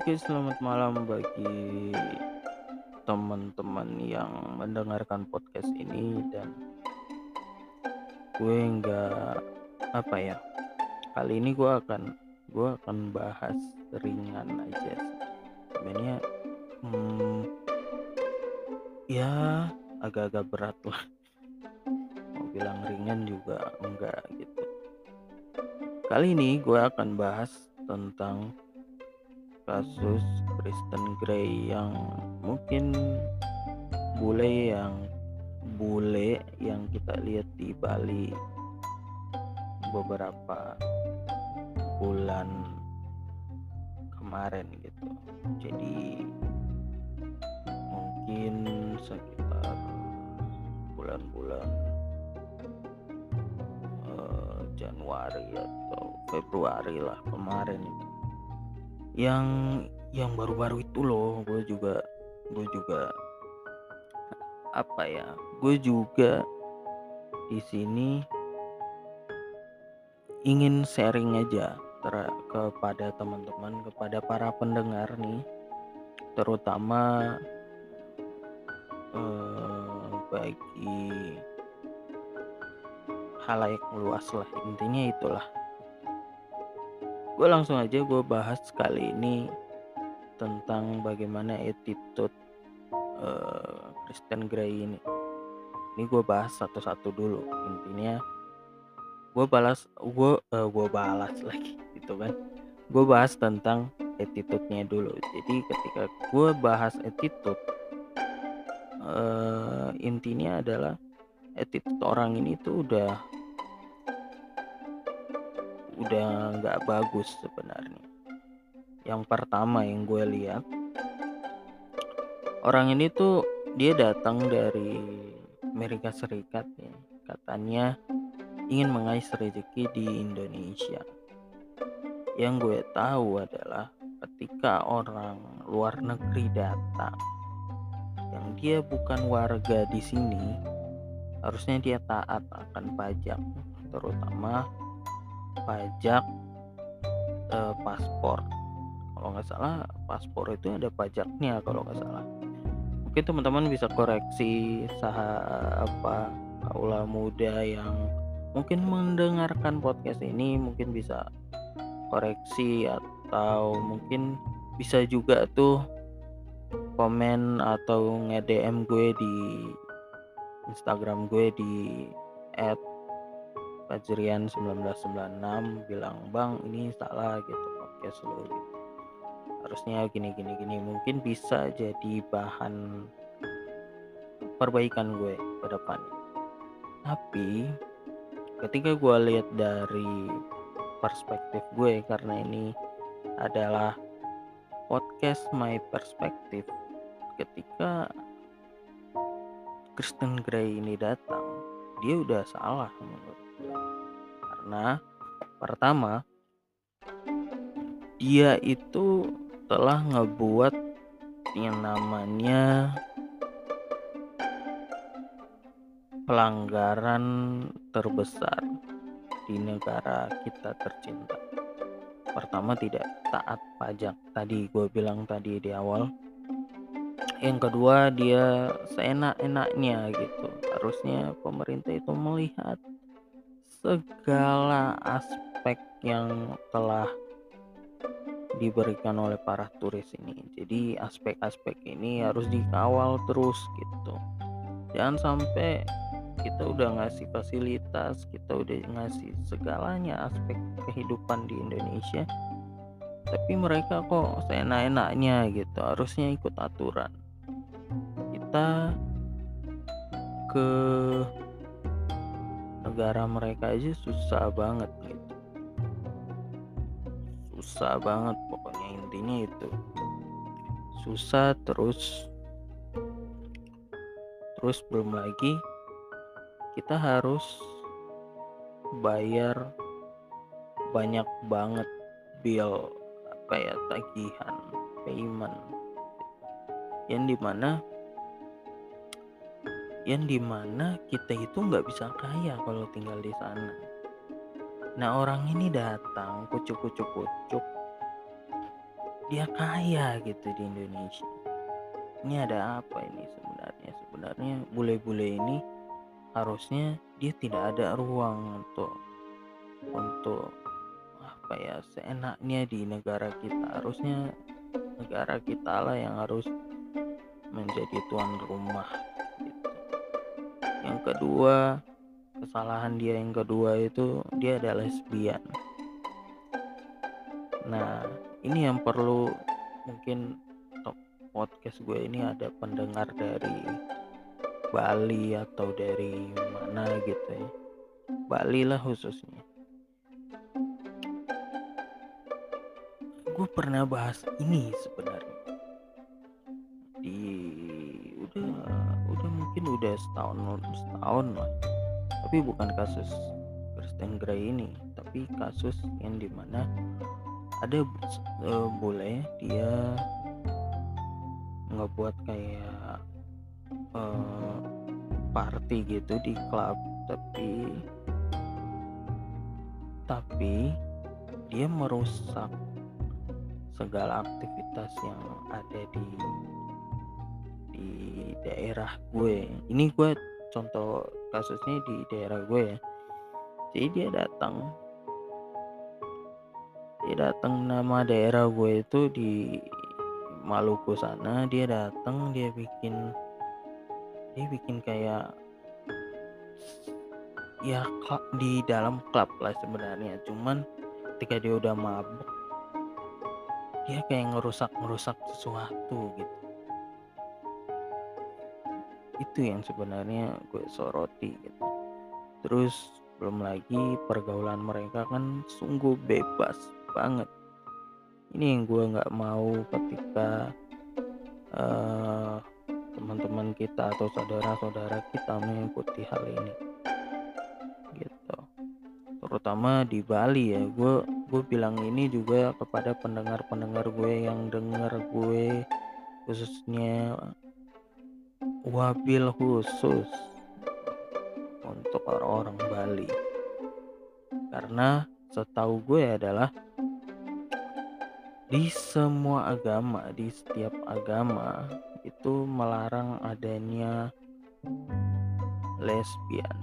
Oke, selamat malam bagi teman-teman yang mendengarkan podcast ini dan gue nggak apa ya kali ini gue akan gue akan bahas ringan aja sebenarnya hmm, ya agak-agak berat lah. Mau bilang ringan juga enggak gitu. Kali ini gue akan bahas tentang kasus Kristen Grey yang mungkin bule yang bule yang kita lihat di Bali beberapa bulan kemarin gitu. Jadi mungkin sekitar bulan-bulan uh, Januari atau Februari lah kemarin itu yang yang baru-baru itu loh gue juga gue juga apa ya gue juga di sini ingin sharing aja ter kepada teman-teman kepada para pendengar nih. Terutama eh, bagi halayak luas lah intinya itulah gue langsung aja gue bahas kali ini tentang bagaimana attitude uh, Kristen Grey ini. Ini gue bahas satu-satu dulu. Intinya gue balas gue uh, gue balas lagi gitu kan. Gue bahas tentang attitude-nya dulu. Jadi ketika gue bahas attitude uh, intinya adalah attitude orang ini tuh udah udah nggak bagus sebenarnya. Yang pertama yang gue lihat orang ini tuh dia datang dari Amerika Serikat ya. Katanya ingin mengais rezeki di Indonesia. Yang gue tahu adalah ketika orang luar negeri datang yang dia bukan warga di sini harusnya dia taat akan pajak terutama pajak eh, paspor. Kalau nggak salah paspor itu ada pajaknya kalau nggak salah. Mungkin teman-teman bisa koreksi sah apa kaula muda yang mungkin mendengarkan podcast ini mungkin bisa koreksi atau mungkin bisa juga tuh komen atau nge-DM gue di Instagram gue di Fajrian 1996 bilang bang ini salah gitu podcast lo gitu. Harusnya gini gini gini mungkin bisa jadi bahan perbaikan gue ke depan. Tapi ketika gue lihat dari perspektif gue karena ini adalah podcast my perspektif ketika Kristen Grey ini datang dia udah salah menurut karena pertama dia itu telah ngebuat yang namanya pelanggaran terbesar di negara kita tercinta. Pertama tidak taat pajak tadi gue bilang tadi di awal. Yang kedua dia seenak-enaknya gitu. Harusnya pemerintah itu melihat segala aspek yang telah diberikan oleh para turis ini. Jadi aspek-aspek ini harus dikawal terus gitu. Jangan sampai kita udah ngasih fasilitas, kita udah ngasih segalanya aspek kehidupan di Indonesia. Tapi mereka kok seenak-enaknya gitu, harusnya ikut aturan. Kita ke negara mereka aja susah banget gitu. Susah banget pokoknya intinya itu. Susah terus. Terus belum lagi kita harus bayar banyak banget bill apa ya tagihan payment. Yang di mana yang di mana kita itu nggak bisa kaya kalau tinggal di sana. Nah orang ini datang kucuk-kucuk-kucuk dia kaya gitu di Indonesia ini ada apa ini sebenarnya sebenarnya bule-bule ini harusnya dia tidak ada ruang untuk untuk apa ya seenaknya di negara kita harusnya negara kita lah yang harus menjadi tuan rumah. Yang kedua kesalahan dia yang kedua itu dia adalah lesbian. Nah ini yang perlu mungkin podcast gue ini ada pendengar dari Bali atau dari mana gitu ya. Bali lah khususnya. Gue pernah bahas ini sebenarnya. Di mungkin udah setahun setahun lah. Tapi bukan kasus Kristen Grey ini tapi kasus yang di mana ada uh, boleh dia ngebuat kayak uh, party gitu di klub tapi tapi dia merusak segala aktivitas yang ada di daerah gue. Ini gue contoh kasusnya di daerah gue ya. Jadi dia datang. Dia datang nama daerah gue itu di Maluku sana. Dia datang dia bikin dia bikin kayak ya di dalam klub lah sebenarnya. Cuman ketika dia udah mabuk dia kayak ngerusak ngerusak sesuatu gitu itu yang sebenarnya gue soroti gitu. Terus belum lagi pergaulan mereka kan sungguh bebas banget. Ini yang gue nggak mau ketika uh, teman-teman kita atau saudara-saudara kita mengikuti hal ini gitu. Terutama di Bali ya gue gue bilang ini juga kepada pendengar-pendengar gue yang dengar gue khususnya wabil khusus untuk orang-orang Bali karena setahu gue adalah di semua agama, di setiap agama itu melarang adanya lesbian.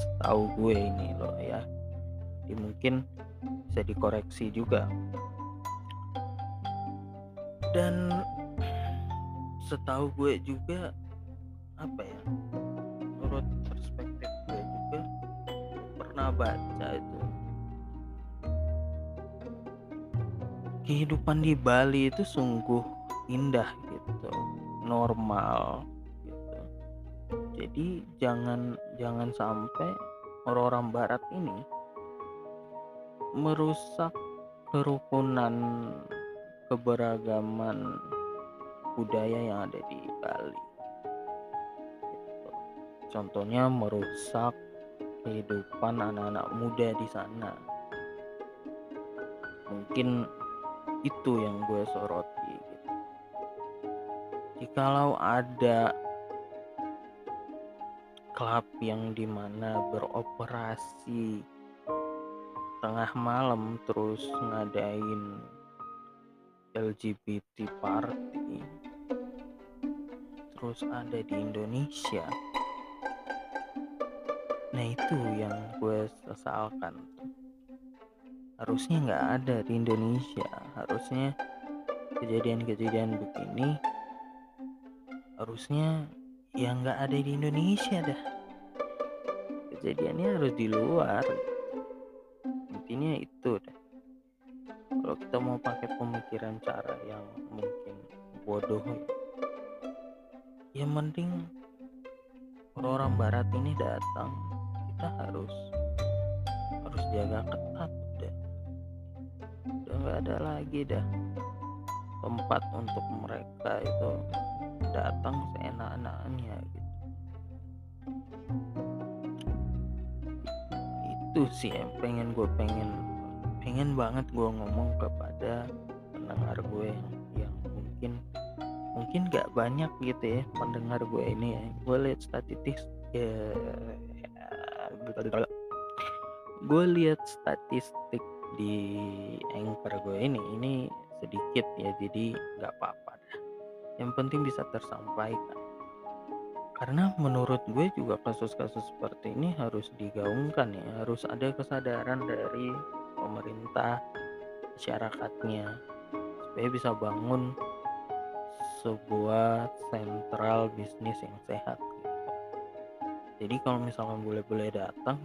Setahu gue ini loh ya. Jadi mungkin bisa dikoreksi juga. Dan setahu gue juga apa ya? Menurut perspektif gue juga pernah baca itu kehidupan di Bali itu sungguh indah gitu normal gitu jadi jangan jangan sampai orang-orang barat ini merusak kerukunan keberagaman budaya yang ada di Bali contohnya merusak kehidupan anak-anak muda di sana mungkin itu yang gue soroti gitu. jikalau ada klub yang di mana beroperasi tengah malam terus ngadain LGBT party terus ada di Indonesia. Nah itu yang gue sesalkan. Harusnya nggak ada di Indonesia. Harusnya kejadian-kejadian begini harusnya yang nggak ada di Indonesia dah. Kejadiannya harus di luar. Intinya itu dah. Kalau kita mau pakai pemikiran cara yang mungkin bodoh ya mending orang-orang barat ini datang. Kita harus harus jaga ketat nggak ada lagi dah tempat untuk mereka itu datang seenak-enaknya gitu. Itu sih yang pengen gue pengen pengen banget gue ngomong kepada pendengar gue yang mungkin gak banyak gitu ya pendengar gue ini ya. Gue lihat statistik ya, gue lihat statistik di anchor gue ini ini sedikit ya jadi nggak apa-apa. Yang penting bisa tersampaikan. Karena menurut gue juga kasus-kasus seperti ini harus digaungkan ya harus ada kesadaran dari pemerintah masyarakatnya supaya bisa bangun sebuah sentral bisnis yang sehat gitu. jadi kalau misalkan boleh-boleh datang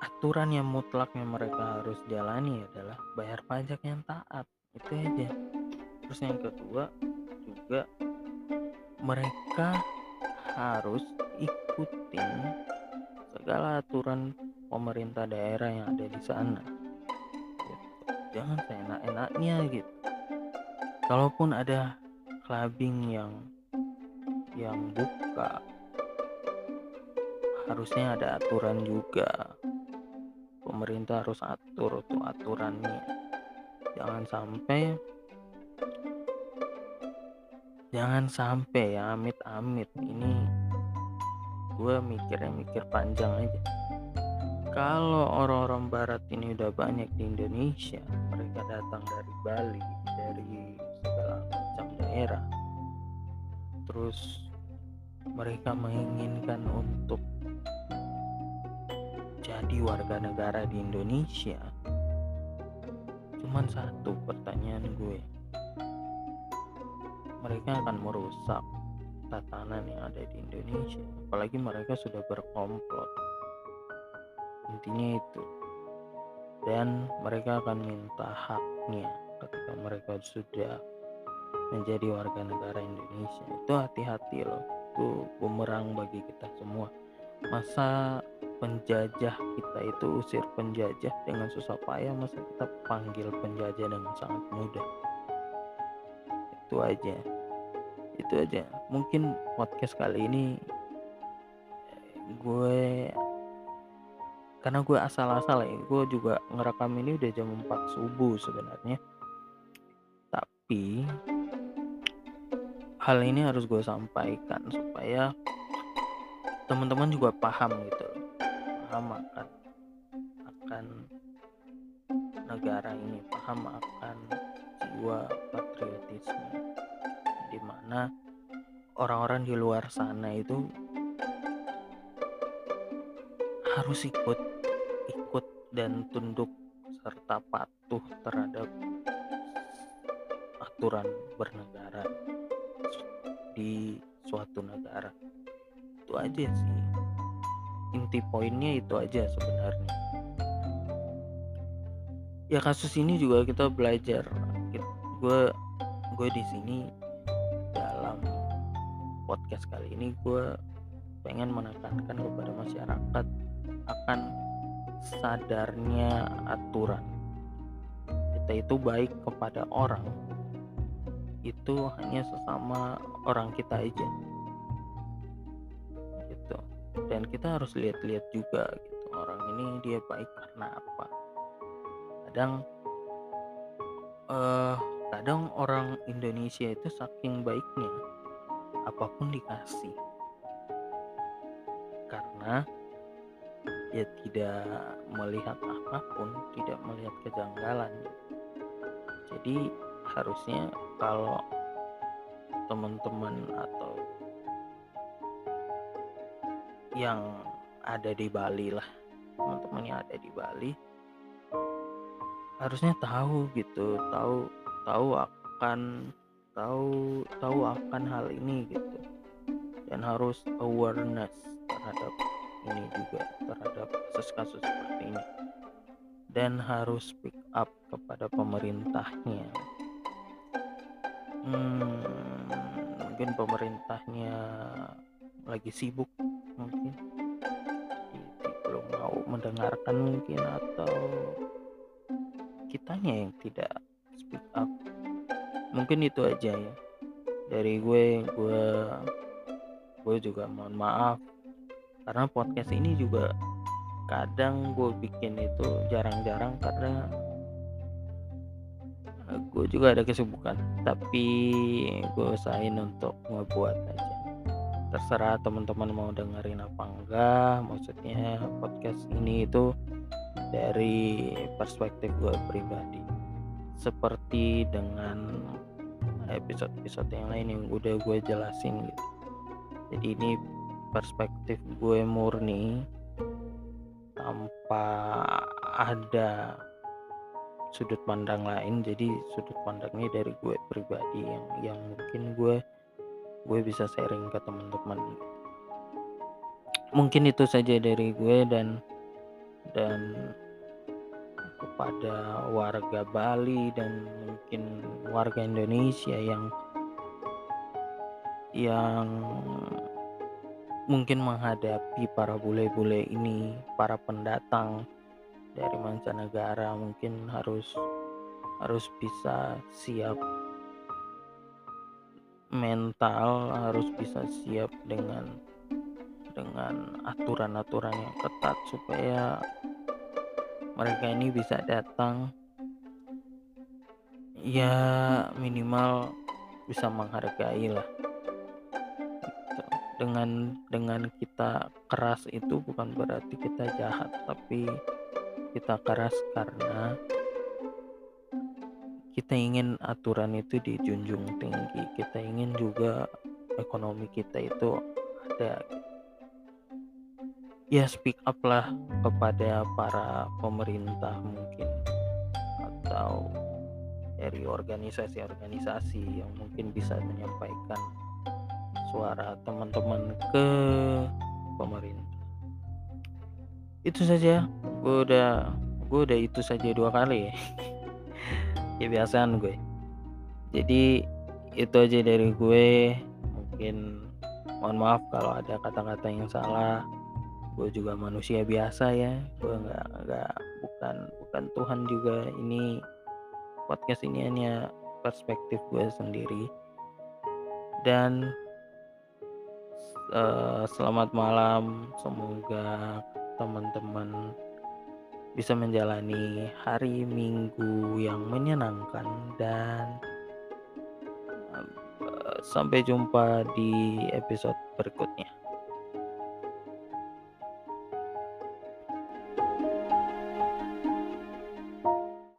aturan yang mutlak yang mereka harus jalani adalah bayar pajak yang taat itu aja terus yang kedua juga mereka harus ikutin segala aturan pemerintah daerah yang ada di sana. Jangan seenak-enaknya gitu. Kalaupun ada clubbing yang yang buka harusnya ada aturan juga. Pemerintah harus atur tuh aturannya. Jangan sampai jangan sampai ya amit-amit. Ini gue mikirnya mikir panjang aja. Kalau orang-orang barat ini udah banyak di Indonesia mereka datang dari Bali dari segala macam daerah. Terus mereka menginginkan untuk jadi warga negara di Indonesia. Cuman satu pertanyaan gue. Mereka akan merusak tatanan yang ada di Indonesia apalagi mereka sudah berkomplot. Intinya itu dan mereka akan minta haknya ketika mereka sudah menjadi warga negara Indonesia. Itu hati-hati loh. Itu bumerang bagi kita semua. Masa penjajah kita itu usir penjajah dengan susah payah masa kita panggil penjajah dengan sangat mudah? Itu aja. Itu aja. Mungkin podcast kali ini gue karena gue asal-asal ya gue juga ngerekam ini udah jam 4 subuh sebenarnya. Tapi hal ini harus gue sampaikan supaya teman-teman juga paham gitu. Paham akan akan negara ini paham akan jiwa patriotisme. Di mana orang-orang di luar sana itu harus ikut ikut dan tunduk serta patuh terhadap aturan bernegara di suatu negara. Itu aja sih. Inti poinnya itu aja sebenarnya. Ya kasus ini juga kita belajar. Gue gue di sini dalam podcast kali ini gue pengen menekankan kepada masyarakat akan sadarnya aturan. Kita itu baik kepada orang. Itu hanya sesama orang kita aja. Dan kita harus lihat-lihat juga gitu orang ini dia baik karena apa. Kadang uh, kadang orang Indonesia itu saking baiknya apa pun dikasih. Karena dia tidak melihat apa pun tidak melihat kejanggalan. Jadi harusnya kalau teman-teman atau yang ada di Bali lah teman-teman yang ada di Bali harusnya tahu gitu tahu tahu akan tahu tahu akan hal ini gitu. Dan harus awareness terhadap ini juga terhadap kasus-kasus seperti ini dan harus speak up kepada pemerintahnya. Hmm, mungkin pemerintahnya lagi sibuk mungkin. Belum mau mendengarkan mungkin atau kitanya yang tidak speak up. Mungkin itu aja ya. Dari gue gue gue juga mohon maaf. Karena podcast ini juga kadang gue bikin itu jarang-jarang karena gue juga ada kesibukan. Tapi gue usahain untuk ngebuat aja. Terserah teman-teman mau dengerin apa enggak. Maksudnya podcast ini itu dari perspektif gue pribadi. Seperti dengan episode-episode yang lain yang udah gue jelasin gitu. Jadi ini perspektif gue murni tanpa ada sudut pandang lain. Jadi sudut pandangnya dari gue pribadi yang yang mungkin gue gue bisa sharing ke teman-teman. Mungkin itu saja dari gue dan dan kepada warga Bali dan mungkin warga Indonesia yang yang mungkin menghadapi para bule-bule ini, para pendatang dari mancanegara mungkin harus harus bisa siap mental, harus bisa siap dengan dengan aturan-aturan yang ketat supaya mereka ini bisa datang ya minimal bisa menghargai lah. Dengan dengan kita keras itu bukan berarti kita jahat tapi kita keras karena kita ingin aturan itu dijunjung tinggi. Kita ingin juga ekonomi kita itu ada. Ya speak up lah kepada para pemerintah mungkin atau dari organisasi-organisasi yang mungkin bisa menyampaikan suara teman-teman ke pemerintah. Itu saja. Gue udah gue udah itu saja dua kali ya. Kebiasaan gue. Jadi itu aja dari gue. Mungkin mohon maaf kalau ada kata-kata yang salah. Gue juga manusia biasa ya. Gue nggak nggak bukan bukan Tuhan juga ini podcast ini hanya perspektif gue sendiri. Dan uh, selamat malam. Semoga teman-teman bisa menjalani hari minggu yang menyenangkan dan uh, sampai jumpa di episode berikutnya